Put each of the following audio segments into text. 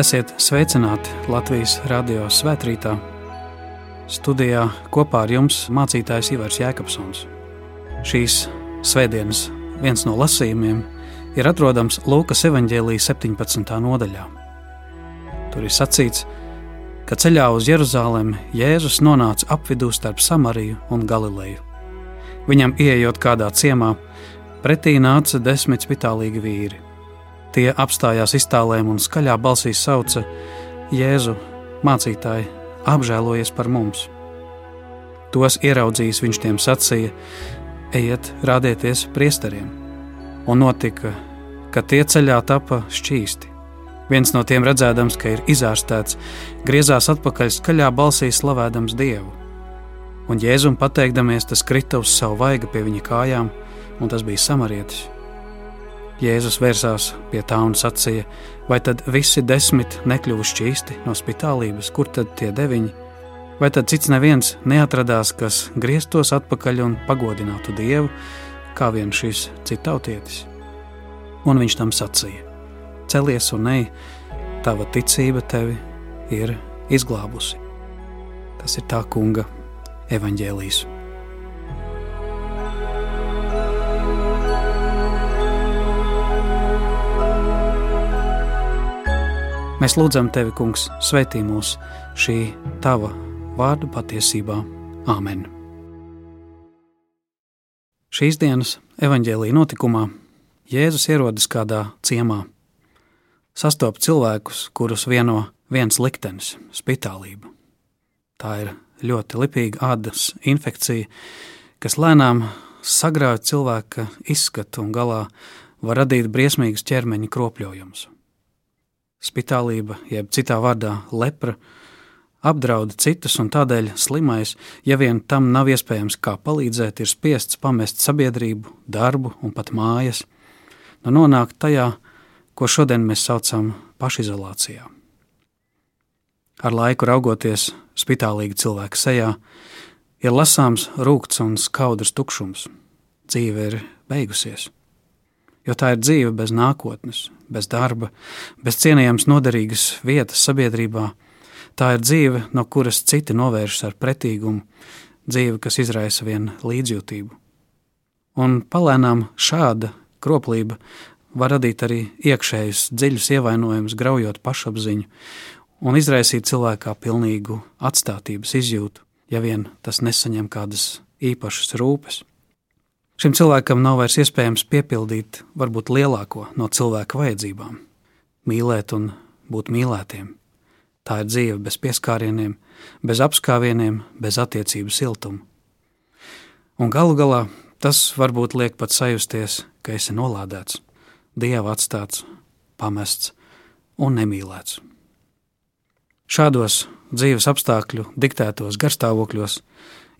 Esiet sveicināti Latvijas radio svētkrītā. Studijā kopā ar jums mācītājs Ivars Jēkabsons. Šīs svētdienas viens no lasījumiem ir atrodams Lūkas evanģēlijas 17. nodaļā. Tur ir sacīts, ka ceļā uz Jeruzalem Jēzus nonāca apvidū starp Samariju un Galileju. Viņam ieejot kādā ciemā, pretī nāca desmit spitālīgi vīri. Tie apstājās iztālēm un skaļā balsī sauca: Jēzu, mācītāji, apžēlojies par mums! Tos ieraudzījis viņš tiem sacīja: Ejiet, rādieties priesteriem! Un notika, ka tie ceļā tapa šķīsti. Viens no tiem redzēdams, ka ir izārstēts, griezās atpakaļ skaļā balsī slavēdams Dievu. Un Jēzum pateikdamies, tas krita uz savu vaigu pie viņa kājām, un tas bija samarietis. Jēzus vērsās pie tā un sacīja: Vai tad visi desmit nekļuvu šķīsti no spitālības, kur tad tie deviņi? Vai tad cits neviens neatradās, kas grieztos atpakaļ un pagodinātu Dievu, kā vien šis citautietis? Un viņš tam sacīja: Celies un ej, tava ticība tevi ir izglābusi. Tas ir tā kunga evaņģēlijs. Mēs lūdzam tevi, Kungs, svētī mūs šī tava vārdu patiesībā. Āmen! Šīs dienas evaņģēlīja notikumā Jēzus ierodas kādā ciemā, sastopas cilvēkus, kurus vieno viens liktenis - spitālība. Tā ir ļoti lipīga ādas infekcija, kas lēnām sagrauj cilvēka izskatu un galā var radīt briesmīgus ķermeņa kropļojumus spitālība, jeb citā vārdā lepra, apdraud citus, un tādēļ slimais, ja vien tam nav iespējams kā palīdzēt, ir spiests pamest sabiedrību, darbu un pat mājas, nu nonākt tajā, ko šodien mēs saucam pašizolācijā. Ar laiku raugoties spitālīgi cilvēka sejā, ir lasāms rūkts un skaudrs tukšums. Dzīve ir beigusies jo tā ir dzīve bez nākotnes, bez darba, bez cienījams noderīgas vietas sabiedrībā. Tā ir dzīve, no kuras citi novēršas ar pretīgumu, dzīve, kas izraisa vien līdzjūtību. Un palēnām šāda kroplība var radīt arī iekšējus dziļus ievainojumus, graujot pašapziņu un izraisīt cilvēkā pilnīgu atstātības izjūtu, ja vien tas nesaņem kādas īpašas rūpes. Šim cilvēkam nav vairs iespējams piepildīt varbūt lielāko no cilvēka vajadzībām - mīlēt un būt mīlētiem. Tā ir dzīve bez pieskārieniem, bez apskāvieniem, bez attiecību siltuma. Un galu galā tas varbūt liek pat sajusties, ka esi nolādēts, dieva atstāts, pamests un nemīlēts. Šādos dzīves apstākļu diktētos garstāvokļos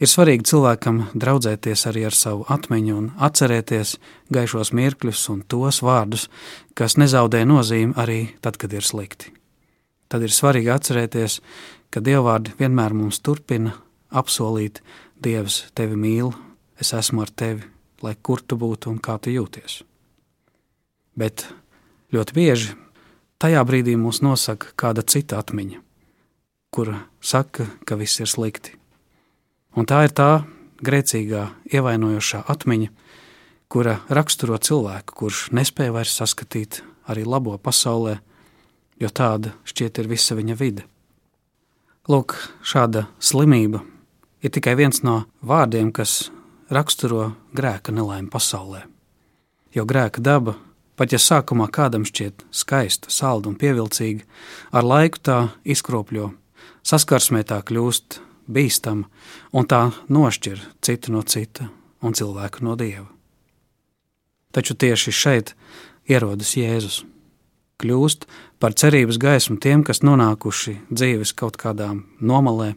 Ir svarīgi cilvēkam draudzēties arī ar savu atmiņu un atcerēties gaišos mirkļus un tos vārdus, kas nezaudē nozīmi arī tad, kad ir slikti. Tad ir svarīgi atcerēties, ka dievvvārdi vienmēr mums turpina apsolīt, Dievs tevi mīl, es esmu ar tevi, lai kur tu būtu un kā tu jūties. Bet ļoti bieži tajā brīdī mūs nosaka kāda cita atmiņa, kura saka, ka viss ir slikti Un tā ir tā grēcīgā, ievainojošā atmiņa, kura raksturo cilvēku, kurš nespēja vairs saskatīt arī labo pasaulē, jo tāda šķiet ir visa viņa vide. Lūk, šāda slimība ir tikai viens no vārdiem, kas raksturo grēka nelaimi pasaulē. Jo grēka daba, pat ja sākumā kādam šķiet skaista, salda un pievilcīga, ar laiku tā izkropļo, saskarsmē tā kļūst bīstama, un tā nošķir citu no cita un cilvēku no dieva. Taču tieši šeit ierodas Jēzus. Kļūst par cerības gaismu tiem, kas nonākuši dzīves kaut kādā nomalē,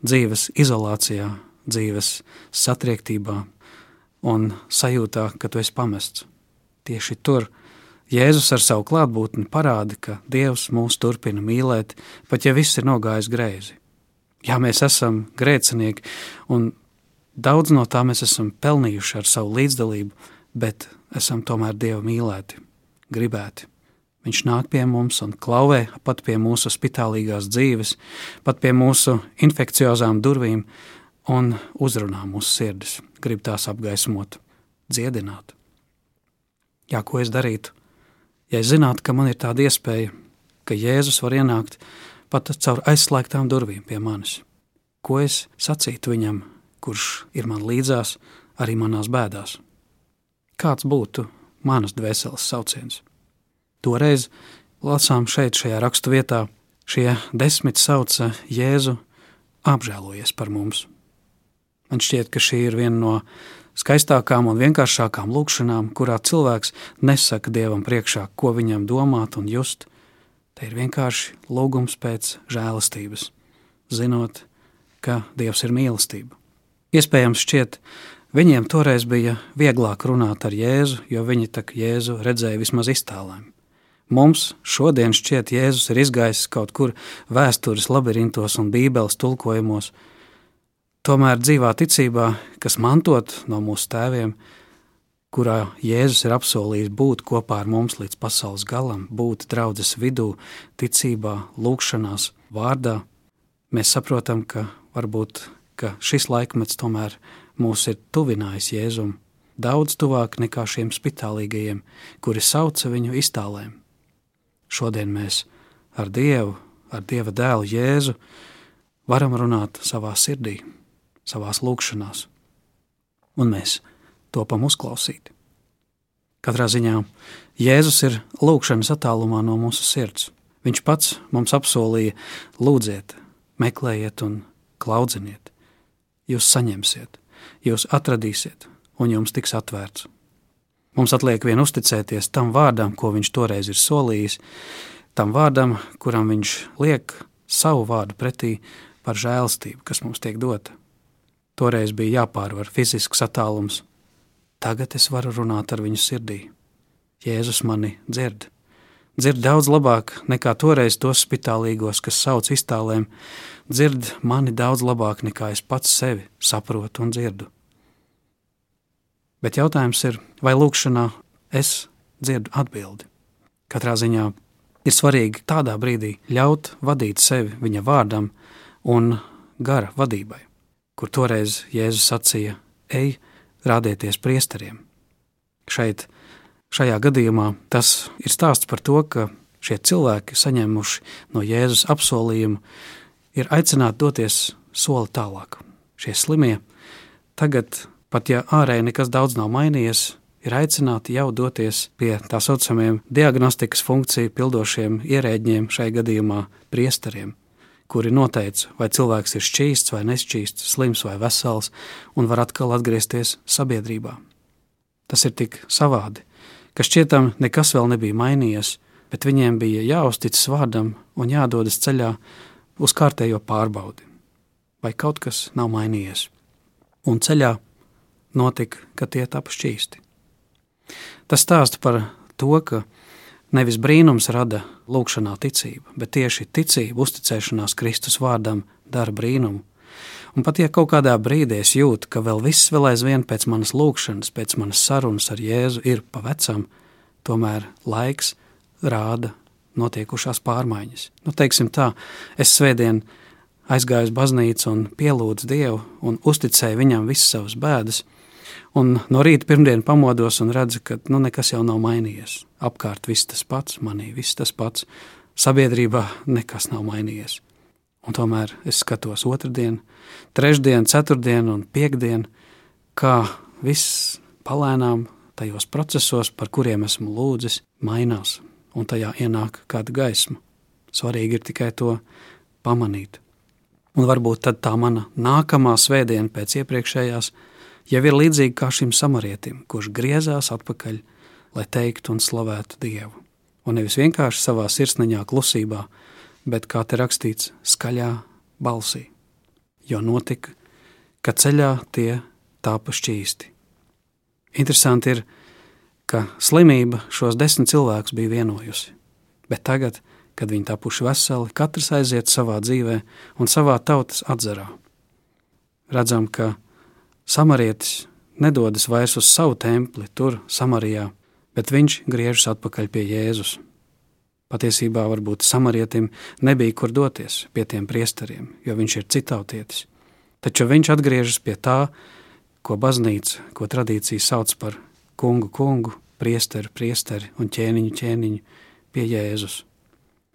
dzīves izolācijā, dzīves satriektībā un sajūtā, ka tu esi pamests. Tieši tur Jēzus ar savu klātbūtni parāda, ka Dievs mūs turpina mīlēt, pat ja viss ir nogājis greizi. Jā, mēs esam grēcinieki, un daudz no tā mēs esam pelnījuši ar savu līdzdalību, bet esam tomēr Dieva mīlēti, gribēti. Viņš nāk pie mums un klauvē pat pie mūsu spitālīgās dzīves, pat pie mūsu infekciozām durvīm un uzrunā mūsu sirdis, grib tās apgaismot, dziedināt. Jā, ko es darītu? Ja es zinātu, ka man ir tāda iespēja, ka Jēzus var ienākt pat caur aizslēgtām durvīm pie manis, ko es sacītu viņam, kurš ir man līdzās arī manās bēdās? Kāds būtu manas dvēseles sauciens? Toreiz lasām šeit, šajā rakstu vietā, šie desmit sauca Jēzu apžēlojies par mums. Man šķiet, ka šī ir viena no skaistākām un vienkāršākām lūkšanām, kurā cilvēks nesaka Dievam priekšā, ko viņam domāt un just. Te ir vienkārši lūgums pēc žēlastības, zinot, ka Dievs ir mīlestība. Iespējams, šķiet, viņiem toreiz bija vieglāk runāt ar Jēzu, jo viņi tak Jēzu redzēja vismaz iztālēm. Mums šodien šķiet, Jēzus ir izgājis kaut kur vēstures labirintos un bībeles tulkojumos, Tomēr dzīvā ticībā, kas mantot no mūsu tēviem, kurā Jēzus ir apsolījis būt kopā ar mums līdz pasaules galam, būt draudzes vidū, ticībā, lūgšanās, vārdā, mēs saprotam, ka varbūt ka šis laikmets tomēr mūs ir tuvinājis Jēzum daudz tuvāk nekā šiem spitālīgajiem, kuri sauca viņu iztālēm. Šodien mēs ar Dievu, ar Dieva dēlu Jēzu varam runāt savā sirdī savās lūkšanās, un mēs topam uzklausīti. Katrā ziņā Jēzus ir lūkšanas attālumā no mūsu sirds. Viņš pats mums apsolīja: lūdziet, meklējiet un klaudziniet. Jūs saņemsiet, jūs atradīsiet, un jums tiks atvērts. Mums atliek vien uzticēties tam vārdam, ko viņš toreiz ir solījis, tam vārdam, kuram viņš liek savu vārdu pretī par žēlstību, kas mums tiek dota. Toreiz bija jāpārvar fizisks attālums. Tagad es varu runāt ar viņu sirdī. Jēzus mani dzird. Dzird daudz labāk nekā toreiz tos spitālīgos, kas sauc iztālēm. Dzird mani daudz labāk nekā es pats sevi saprotu un dzirdu. Bet jautājums ir, vai lūkšanā es dzirdu atbildi? Katrā ziņā ir svarīgi tādā brīdī ļaut vadīt sevi viņa vārdam un gara vadībai kur toreiz Jēzus sacīja: Ej, rādieties priesteriem. Šeit, šajā gadījumā, tas ir stāsts par to, ka šie cilvēki, saņēmuši no Jēzus apsolījumu, ir aicināti doties soli tālāk. Šie slimie tagad, pat ja ārēji nekas daudz nav mainījies, ir aicināti jau doties pie tā saucamiem diagnostikas funkciju pildošiem ierēģiem, šai gadījumā priesteriem kuri noteica, vai cilvēks ir šķīsts vai nešķīsts, slims vai vesels, un var atkal atgriezties sabiedrībā. Tas ir tik savādi, ka šķietam nekas vēl nebija mainījies, bet viņiem bija jāuzticas vārdam un jādodas ceļā uz kārtējo pārbaudi, vai kaut kas nav mainījies. Un ceļā notika, ka tie tapu šķīsti. Tas stāsta par to, ka Nevis brīnums rada lūkšanā ticība, bet tieši ticība, uzticēšanās Kristus vārdam dara brīnumu. Un pat ja kaut kādā brīdī es jūtu, ka vēl viss vēl aizvien pēc manas lūkšanas, pēc manas sarunas ar Jēzu ir pa vecam, tomēr laiks rāda notiekušās pārmaiņas. Nu, teiksim tā, es svētdien aizgāju uz baznīcu un pielūdzu Dievu un uzticēju viņam visas savas bēdas – Un no rīta pirmdien pamodos un redzu, ka nu, nekas jau nav mainījies. Apkārt viss tas pats, manī viss tas pats, sabiedrībā nekas nav mainījies. Un tomēr es skatos otrdien, trešdien, ceturtdien un piekdien, kā viss palēnām tajos procesos, par kuriem esmu lūdzis, mainās, un tajā ienāk kāda gaisma. Svarīgi ir tikai to pamanīt. Un varbūt tā mana nākamā svētdiena pēc iepriekšējās jau ir līdzīgi kā šim samarietim, kurš griezās atpakaļ, lai teiktu un slavētu Dievu. Un nevis vienkārši savā sirsniņā klusībā, bet kā te rakstīts, skaļā balsī. Jo notika, ka ceļā tie tāpa šķīsti. Interesanti ir, ka slimība šos desmit cilvēkus bija vienojusi, bet tagad, kad viņi tapuši veseli, katrs aiziet savā dzīvē un savā tautas atzarā. Redzam, ka Samarietis nedodas vairs uz savu templi, tur, Samarijā, bet viņš griežas atpakaļ pie Jēzus. Patiesībā varbūt samarietim nebija kur doties pie tiem priesteriem, jo viņš ir citautietis. Taču viņš atgriežas pie tā, ko baznīca, ko tradīcija sauc par kungu, kungu, priesteri, priesteri un ķēniņu, ķēniņu pie Jēzus.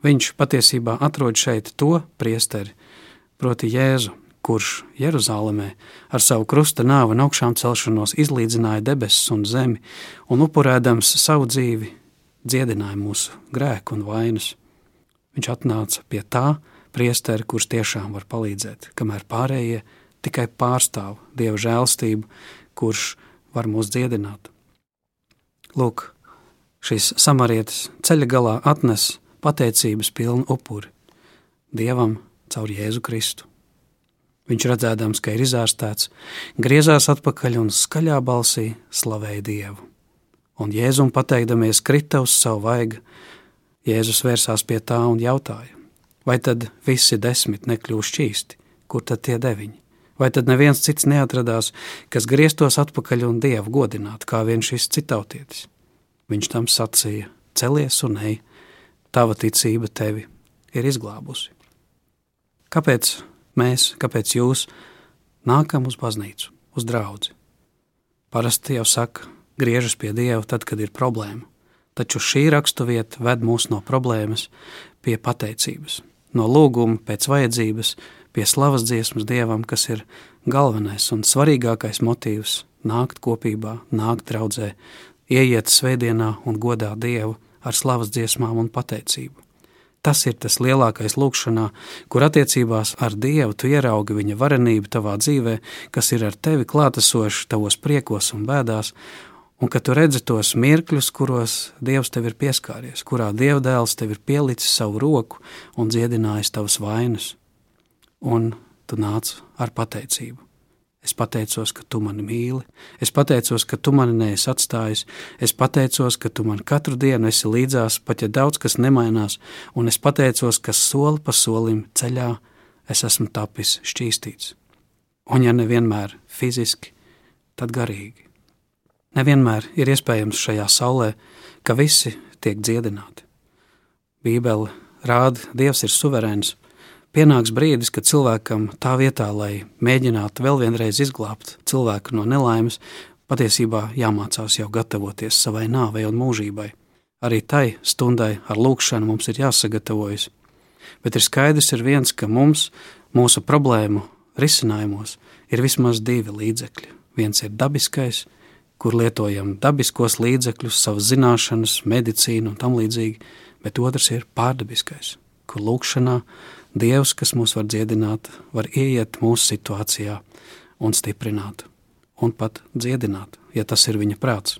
Viņš patiesībā atrod šeit to priesteri, proti Jēzu, kurš Jeruzalemē ar savu krusta nāvu un augšām celšanos izlīdzināja debesis un zemi, un upurēdams savu dzīvi, dziedināja mūsu grēku un vainas. Viņš atnāca pie tā priesteri, kurš tiešām var palīdzēt, kamēr pārējie tikai pārstāv Dieva žēlstību, kurš var mūs dziedināt. Lūk, šis samarietis ceļa galā atnes pateicības pilnu upuri Dievam caur Jēzu Kristu. Viņš redzēdams, ka ir izārstēts, griezās atpakaļ un skaļā balsī slavēja Dievu. Un Jēzum pateikdamies krita uz savu vaigu, Jēzus vērsās pie tā un jautāja, vai tad visi desmit nekļūst šķīsti, kur tad tie deviņi? Vai tad neviens cits neatradās, kas grieztos atpakaļ un Dievu godinātu, kā vien šis citautietis? Viņš tam sacīja: Celies un ej, tava ticība tevi ir izglābusi. Kāpēc mēs, kāpēc jūs nākam uz baznīcu, uz draugu. Parasti jau saka, griežas pie Dieva tad, kad ir problēma, taču šī raksturvieta ved mūs no problēmas pie pateicības, no lūguma pēc vajadzības, pie slavas dziesmas Dievam, kas ir galvenais un svarīgākais motīvs nākt kopībā, nākt draudzē, ieiet svētdienā un godāt Dievu ar slavas dziesmām un pateicību. Tas ir tas lielākais lūkšanā, kur attiecībās ar Dievu tu ieraugi viņa varenību tavā dzīvē, kas ir ar tevi klātesošs tavos priekos un bēdās, un ka tu redzi tos mirkļus, kuros Dievs tev ir pieskāries, kurā Dieva dēls tev ir pielicis savu roku un dziedinājis tavas vainas, un tu nāc ar pateicību. Es pateicos, ka tu mani mīli, es pateicos, ka tu mani neesi atstājis, es pateicos, ka tu man katru dienu esi līdzās, pat ja daudz kas nemainās, un es pateicos, ka soli pa solim ceļā es esmu tapis šķīstīts. Un ja nevienmēr fiziski, tad garīgi. Nevienmēr ir iespējams šajā saulē, ka visi tiek dziedināti. Bībele rāda, Dievs ir suverēns, pienāks brīdis, kad cilvēkam tā vietā, lai mēģinātu vēl vienreiz izglābt cilvēku no nelaimes, patiesībā jāmācās jau gatavoties savai nāvei un mūžībai. Arī tai stundai ar lūkšanu mums ir jāsagatavojas. Bet ir skaidrs ir viens, ka mums, mūsu problēmu risinājumos, ir vismaz divi līdzekļi. Viens ir dabiskais, kur lietojam dabiskos līdzekļus, savas zināšanas, medicīnu un tam līdzīgi, bet otrs ir pārdabiskais, kur lūkšanā Dievs, kas mūs var dziedināt, var ieiet mūsu situācijā un stiprināt, un pat dziedināt, ja tas ir viņa prāts.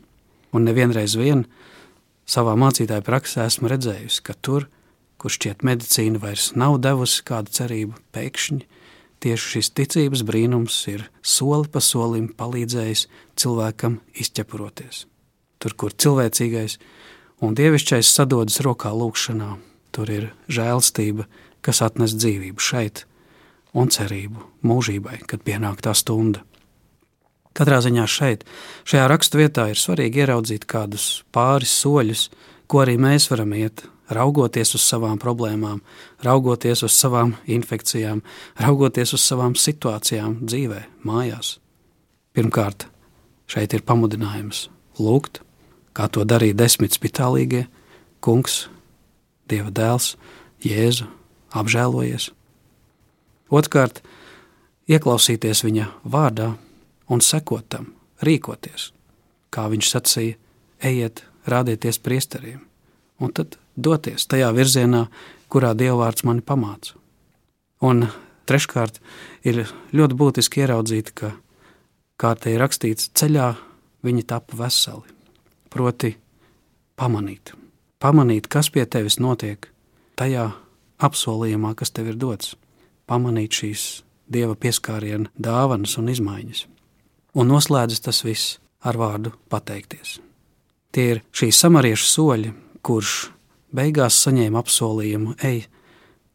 Un nevienreiz vien savā mācītāja praksē esmu redzējusi, ka tur, kur šķiet medicīna vairs nav devusi kādu cerību, pēkšņi tieši šis ticības brīnums ir soli pa solim palīdzējis cilvēkam izķepuroties. Tur, kur cilvēcīgais un dievišķais sadodas rokā lūkšanā, tur ir žēlstība, kas atnes dzīvību šeit un cerību mūžībai, kad pienāk tā stunda. Katrā ziņā šeit, šajā raksturvietā, ir svarīgi ieraudzīt kādus pāris soļus, ko arī mēs varam iet, raugoties uz savām problēmām, raugoties uz savām infekcijām, raugoties uz savām situācijām dzīvē, mājās. Pirmkārt, šeit ir pamudinājums lūgt, kā to darīja desmit spitālīgie, kungs, Dieva dēls, Jēzu apžēlojies. Otrkārt, ieklausīties viņa vārdā un sekot tam, rīkoties. Kā viņš sacīja, ejiet, rādieties priesteriem, un tad doties tajā virzienā, kurā dievvvārds mani pamāca. Un treškārt, ir ļoti būtiski ieraudzīt, ka, kā te ir rakstīts, ceļā viņi tapa veseli. Proti, pamanīt, pamanīt, kas pie tevis notiek tajā apsolījumā, kas tev ir dots, pamanīt šīs dieva pieskāriena dāvanas un izmaiņas. Un noslēdzas tas viss ar vārdu pateikties. Tie ir šīs samariešu soļi, kurš beigās saņēma apsolījumu, ej,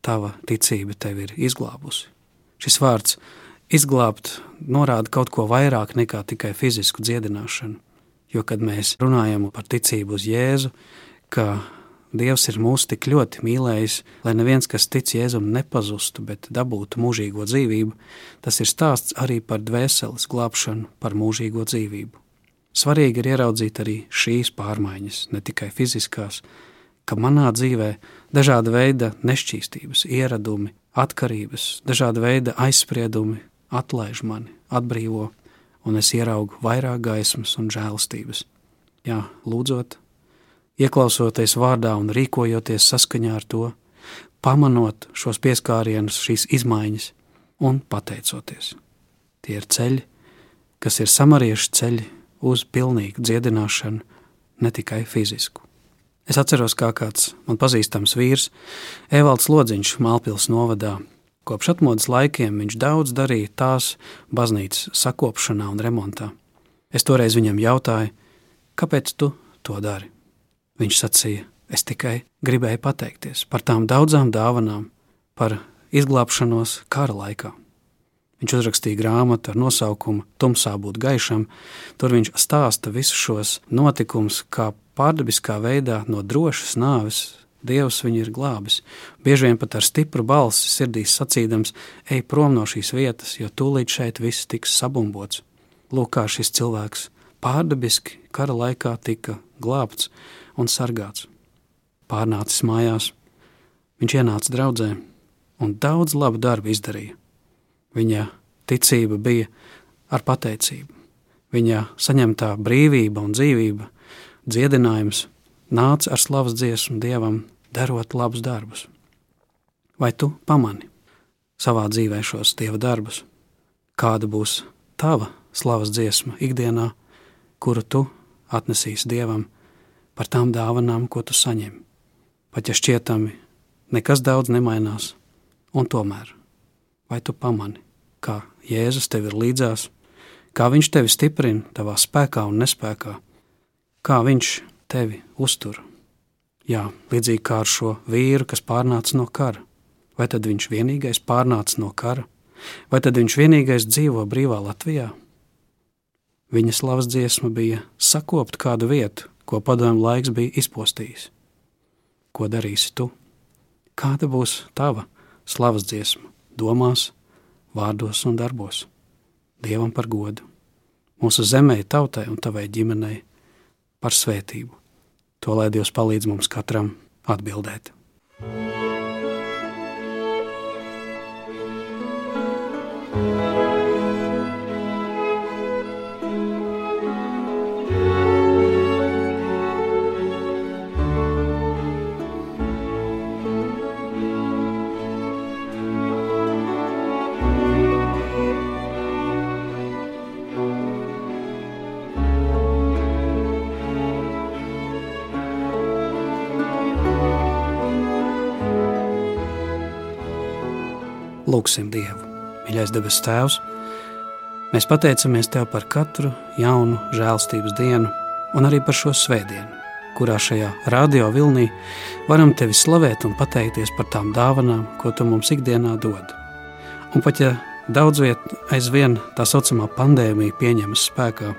tava ticība tevi ir izglābusi. Šis vārds izglābt norāda kaut ko vairāk nekā tikai fizisku dziedināšanu. Jo, kad mēs runājam par ticību uz Jēzu, ka Dievs ir mūs tik ļoti mīlējis, lai neviens, kas tic Jēzum, nepazustu, bet dabūtu mūžīgo dzīvību, tas ir stāsts arī par dvēseles glābšanu, par mūžīgo dzīvību. Svarīgi ir ieraudzīt arī šīs pārmaiņas, ne tikai fiziskās, ka manā dzīvē dažāda veida nešķīstības, ieradumi, atkarības, dažāda veida aizspriedumi atlaiž mani, atbrīvo, un es ieraugu vairāk gaismas un žēlastības. Jā, lūdzot, ieklausoties vārdā un rīkojoties saskaņā ar to, pamanot šos pieskārienus, šīs izmaiņas un pateicoties. Tie ir ceļi, kas ir samariešu ceļi uz pilnīgu dziedināšanu, ne tikai fizisku. Es atceros, kā kāds man pazīstams vīrs, Evalds Lodziņš, Mālpils novadā. Kopš atmodas laikiem viņš daudz darīja tās baznīcas sakopšanā un remontā. Es toreiz viņam jautāju, kāpēc tu to dari? Viņš sacīja, es tikai gribēju pateikties par tām daudzām dāvanām, par izglābšanos kara laikā. Viņš uzrakstīja grāmatu ar nosaukumu Tumsā būt gaišam. Tur viņš stāsta visus šos notikumus, kā pārdabiskā veidā no drošas nāves Dievs viņu ir glābis. Bieži vien pat ar stipru balsi sirdīs sacīdams, ej prom no šīs vietas, jo tūlīt šeit viss tiks sabumbots. Lūk, kā šis cilvēks pārdabiski kara laikā tika glābts un sargāts. Pārnācis mājās, viņš ienāca draudzē un daudz labu darbu izdarīja. Viņa ticība bija ar pateicību. Viņa saņemtā brīvība un dzīvība, dziedinājums nāca ar slavas dziesmu Dievam, darot labus darbus. Vai tu pamani savā dzīvē šos Dieva darbus? Kāda būs tava slavas dziesma ikdienā, kuru tu atnesīsi Dievam? par tām dāvanām, ko tu saņem. Pat ja šķietami nekas daudz nemainās, un tomēr, vai tu pamani, kā Jēzus tev ir līdzās, kā viņš tevi stiprina tavā spēkā un nespēkā, kā viņš tevi uztur. Jā, līdzīgi kā ar šo vīru, kas pārnāca no kara. Vai tad viņš vienīgais pārnāca no kara, vai tad viņš vienīgais dzīvo brīvā Latvijā? Viņa slavas dziesma bija sakopt kādu vietu, ko padomu laiks bija izpostījis. Ko darīsi tu? Kāda būs tava slavas dziesma, domās, vārdos un darbos? Dievam par godu, mūsu zemē, tautai un tavai ģimenei par svētību. To lai Dievs palīdz mums katram atbildēt. Lūksim Dievu, mīļais debes Tēvs. Mēs pateicamies Tev par katru jaunu žēlstības dienu un arī par šo svētdienu, kurā šajā radio vilnī varam Tevi slavēt un pateikties par tām dāvanām, ko Tu mums ikdienā dod. Un pat ja daudz viet aizvien tā saucamā pandēmija pieņemas spēkā,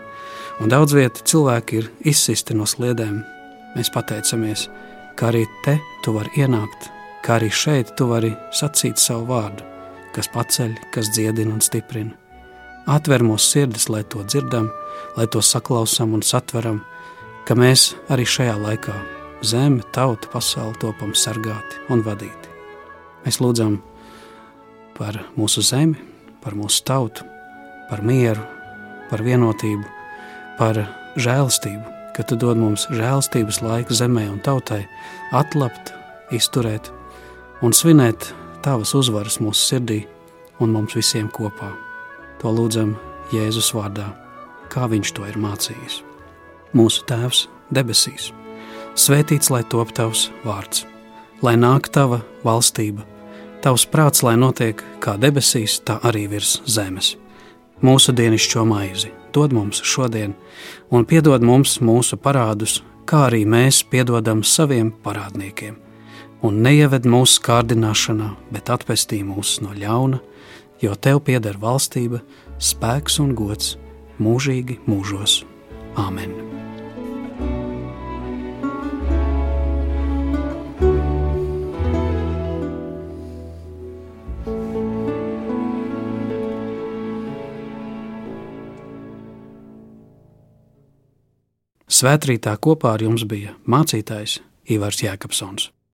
un daudz viet cilvēki ir izsisti no sliedēm, mēs pateicamies, ka arī te Tu vari ienākt, ka arī šeit Tu vari sacīt savu vārdu kas paceļ, kas dziedina un stiprina. Atver mūsu sirdis, lai to dzirdam, lai to saklausām un satveram, ka mēs arī šajā laikā zeme, tauta, pasauli topam sargāti un vadīti. Mēs lūdzam par mūsu zemi, par mūsu tautu, par mieru, par vienotību, par žēlastību, ka tu dod mums žēlastības laiku zemē un tautai atlapt, izturēt un svinēt tavas uzvaras mūsu sirdī un mums visiem kopā. To lūdzam Jēzus vārdā, kā viņš to ir mācījis. Mūsu Tēvs debesīs, svētīts lai top tavs vārds, lai nāk tava valstība, tavs prāts, lai notiek kā debesīs, tā arī virs zemes. Mūsu dienascho maizi dod mums šodien, un piedod mums mūsu parādus, kā arī mēs piedodam saviem parādniekiem un neieved mūsu kārdināšanā, bet atpestī mūs no ļauna, jo Tev pieder valstība, spēks un gods mūžīgi mūžos. Āmen! Svētrītā kopā ar jums bija mācītājs Ivars Jēkabsons.